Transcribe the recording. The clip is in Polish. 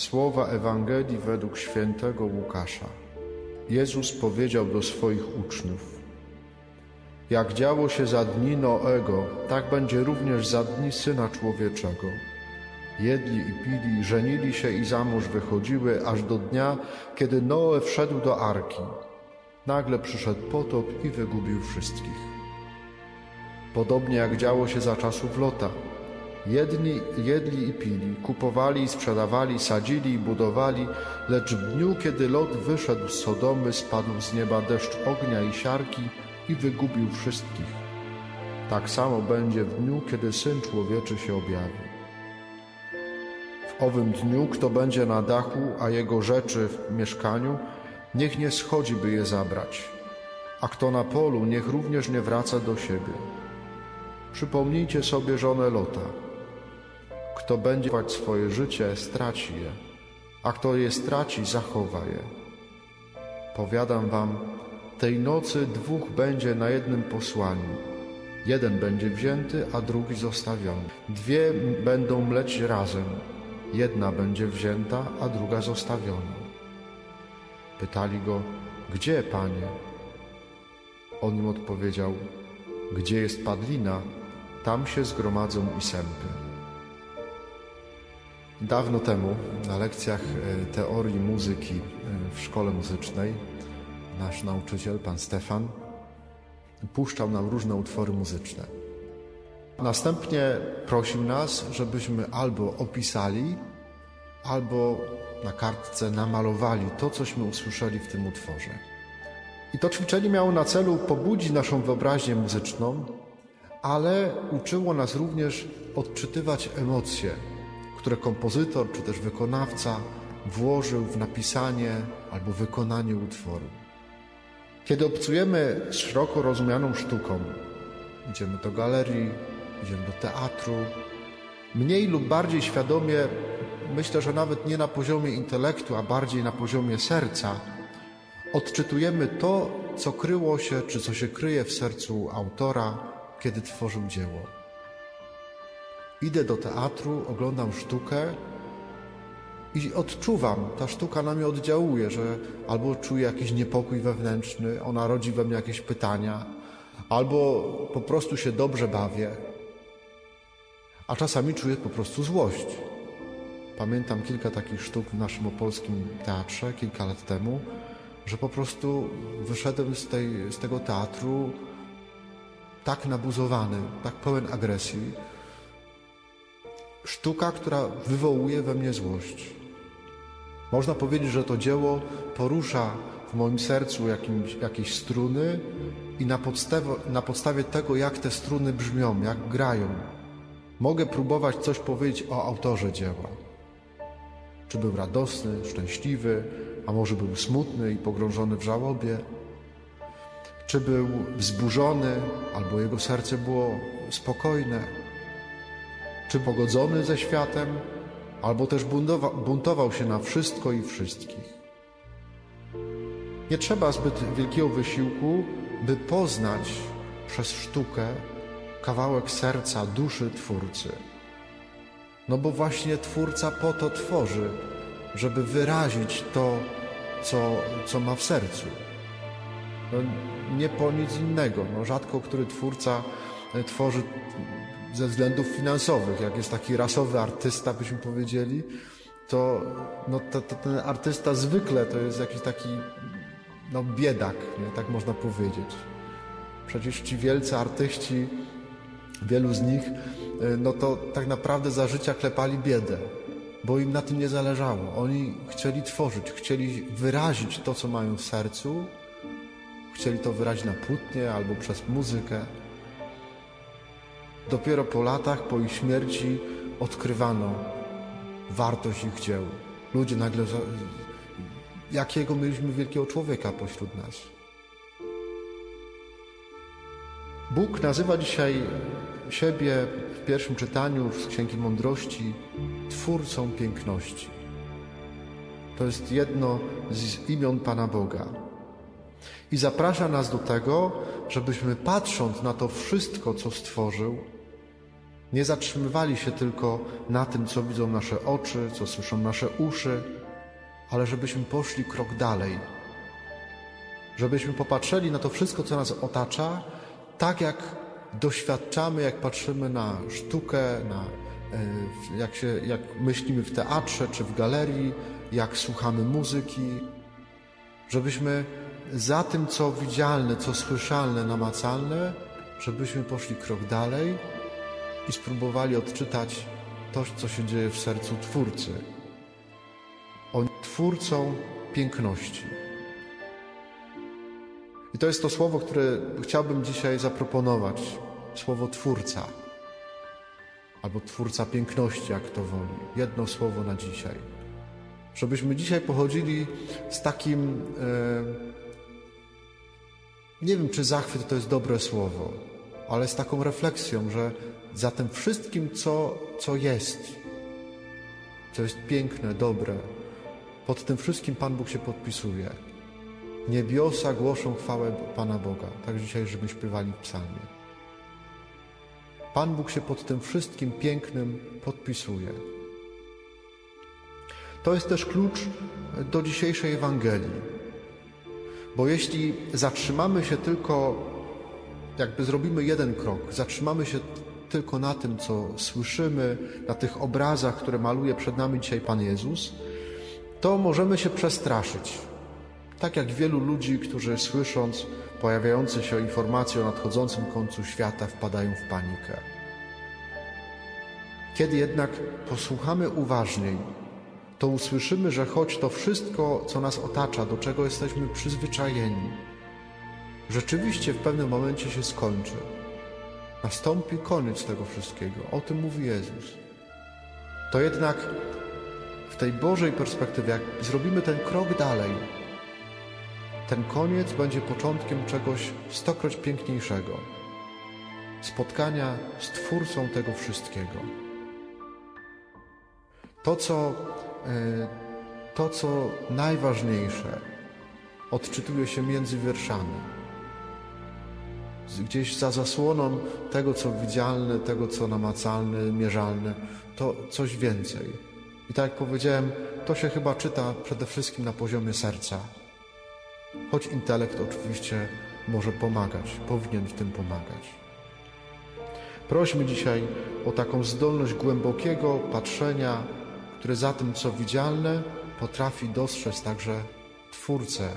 Słowa Ewangelii według świętego Łukasza. Jezus powiedział do swoich uczniów: Jak działo się za dni Noego, tak będzie również za dni syna człowieczego. Jedli i pili, żenili się i za mąż wychodziły, aż do dnia, kiedy Noe wszedł do arki. Nagle przyszedł potop i wygubił wszystkich. Podobnie jak działo się za czasów Lota. Jedni jedli i pili, kupowali i sprzedawali, sadzili i budowali, lecz w dniu, kiedy Lot wyszedł z Sodomy, spadł z nieba deszcz ognia i siarki i wygubił wszystkich. Tak samo będzie w dniu, kiedy Syn Człowieczy się objawi. W owym dniu, kto będzie na dachu, a jego rzeczy w mieszkaniu, niech nie schodzi, by je zabrać, a kto na polu, niech również nie wraca do siebie. Przypomnijcie sobie żonę Lota. Kto będzie wać swoje życie, straci je, a kto je straci, zachowa je. Powiadam wam, tej nocy dwóch będzie na jednym posłaniu. Jeden będzie wzięty, a drugi zostawiony. Dwie będą mleć razem. Jedna będzie wzięta, a druga zostawiona. Pytali go, gdzie, panie? On im odpowiedział, gdzie jest padlina, tam się zgromadzą i sępy. Dawno temu na lekcjach e, teorii muzyki e, w szkole muzycznej nasz nauczyciel, pan Stefan, puszczał nam różne utwory muzyczne. Następnie prosił nas, żebyśmy albo opisali, albo na kartce namalowali to, cośmy usłyszeli w tym utworze. I to ćwiczenie miało na celu pobudzić naszą wyobraźnię muzyczną, ale uczyło nas również odczytywać emocje, które kompozytor czy też wykonawca włożył w napisanie albo wykonanie utworu. Kiedy obcujemy z szeroko rozumianą sztuką, idziemy do galerii, idziemy do teatru, mniej lub bardziej świadomie, myślę, że nawet nie na poziomie intelektu, a bardziej na poziomie serca, odczytujemy to, co kryło się, czy co się kryje w sercu autora, kiedy tworzył dzieło. Idę do teatru, oglądam sztukę i odczuwam, ta sztuka na mnie oddziałuje, że albo czuję jakiś niepokój wewnętrzny, ona rodzi we mnie jakieś pytania, albo po prostu się dobrze bawię, a czasami czuję po prostu złość. Pamiętam kilka takich sztuk w naszym opolskim teatrze kilka lat temu, że po prostu wyszedłem z, tej, z tego teatru tak nabuzowany, tak pełen agresji. Sztuka, która wywołuje we mnie złość. Można powiedzieć, że to dzieło porusza w moim sercu jakimś, jakieś struny i na podstawie, na podstawie tego, jak te struny brzmią, jak grają, mogę próbować coś powiedzieć o autorze dzieła. Czy był radosny, szczęśliwy, a może był smutny i pogrążony w żałobie? Czy był wzburzony, albo jego serce było spokojne? Czy pogodzony ze światem, albo też buntował, się na wszystko i wszystkich? Nie trzeba zbyt wielkiego wysiłku, by poznać przez sztukę kawałek serca, duszy Twórcy. No bo właśnie Twórca po to tworzy, żeby wyrazić to, co, co ma w sercu. No, nie po nic innego. No, rzadko który twórca e, tworzy ze względów finansowych. Jak jest taki rasowy artysta, byśmy powiedzieli, to, no, to, to ten artysta zwykle to jest jakiś taki no, biedak, nie? tak można powiedzieć. Przecież ci wielcy artyści, wielu z nich, e, no to tak naprawdę za życia klepali biedę, bo im na tym nie zależało. Oni chcieli tworzyć, chcieli wyrazić to, co mają w sercu, chcieli to wyrazić na płótnie albo przez muzykę. Dopiero po latach, po ich śmierci odkrywano wartość ich dzieł. Ludzie nagle, jakiego mieliśmy wielkiego człowieka pośród nas. Bóg nazywa dzisiaj siebie w pierwszym czytaniu z Księgi Mądrości Twórcą Piękności. To jest jedno z imion Pana Boga. I zaprasza nas do tego, żebyśmy patrząc na to wszystko, co stworzył, Nie zatrzymywali się tylko na tym, co widzą nasze oczy, co słyszą nasze uszy, ale żebyśmy poszli krok dalej. Żebyśmy popatrzyli na to wszystko, co nas otacza, tak jak doświadczamy, jak patrzymy na sztukę, na, e, jak, się, jak myślimy w teatrze czy w galerii, jak słuchamy muzyki, żebyśmy za tym, co widzialne, co słyszalne, namacalne, żebyśmy poszli krok dalej i spróbowali odczytać to, co się dzieje w sercu Twórcy. On Twórcą piękności. I to jest to słowo, które chciałbym dzisiaj zaproponować. Słowo Twórca. Albo Twórca piękności, jak to woli. Jedno słowo na dzisiaj. Żebyśmy dzisiaj pochodzili z takim. E, nie wiem, czy zachwyt to jest dobre słowo, ale z taką refleksją, że za tym wszystkim, co, co jest, co jest piękne, dobre, pod tym wszystkim Pan Bóg się podpisuje. Niebiosa głoszą chwałę Pana Boga. Tak dzisiaj, żeby śpiewali w psalmie. Pan Bóg się pod tym wszystkim pięknym podpisuje. To jest też klucz do dzisiejszej Ewangelii. Bo jeśli zatrzymamy się tylko, jakby zrobimy jeden krok, zatrzymamy się tylko na tym, co słyszymy, na tych obrazach, które maluje przed nami dzisiaj Pan Jezus, to możemy się przestraszyć. Tak jak wielu ludzi, którzy słysząc pojawiające się informacje o nadchodzącym końcu świata, wpadają w panikę. Kiedy jednak posłuchamy uważniej, to usłyszymy, że choć to wszystko, co nas otacza, do czego jesteśmy przyzwyczajeni, rzeczywiście w pewnym momencie się skończy. Nastąpi koniec tego wszystkiego. O tym mówi Jezus. To jednak w tej Bożej perspektywie, jak zrobimy ten krok dalej, ten koniec będzie początkiem czegoś stokroć piękniejszego spotkania z Twórcą tego wszystkiego. To, co, e, to, co najważniejsze, odczytuje się między wierszami. Gdzieś za zasłoną tego, co widzialne, tego, co namacalne, mierzalne, to coś więcej. I tak jak powiedziałem, to się chyba czyta przede wszystkim na poziomie serca. Choć intelekt oczywiście może pomagać, powinien w tym pomagać. Prośmy dzisiaj o taką zdolność głębokiego patrzenia, które za tym, co widzialne, potrafi dostrzec także Twórcę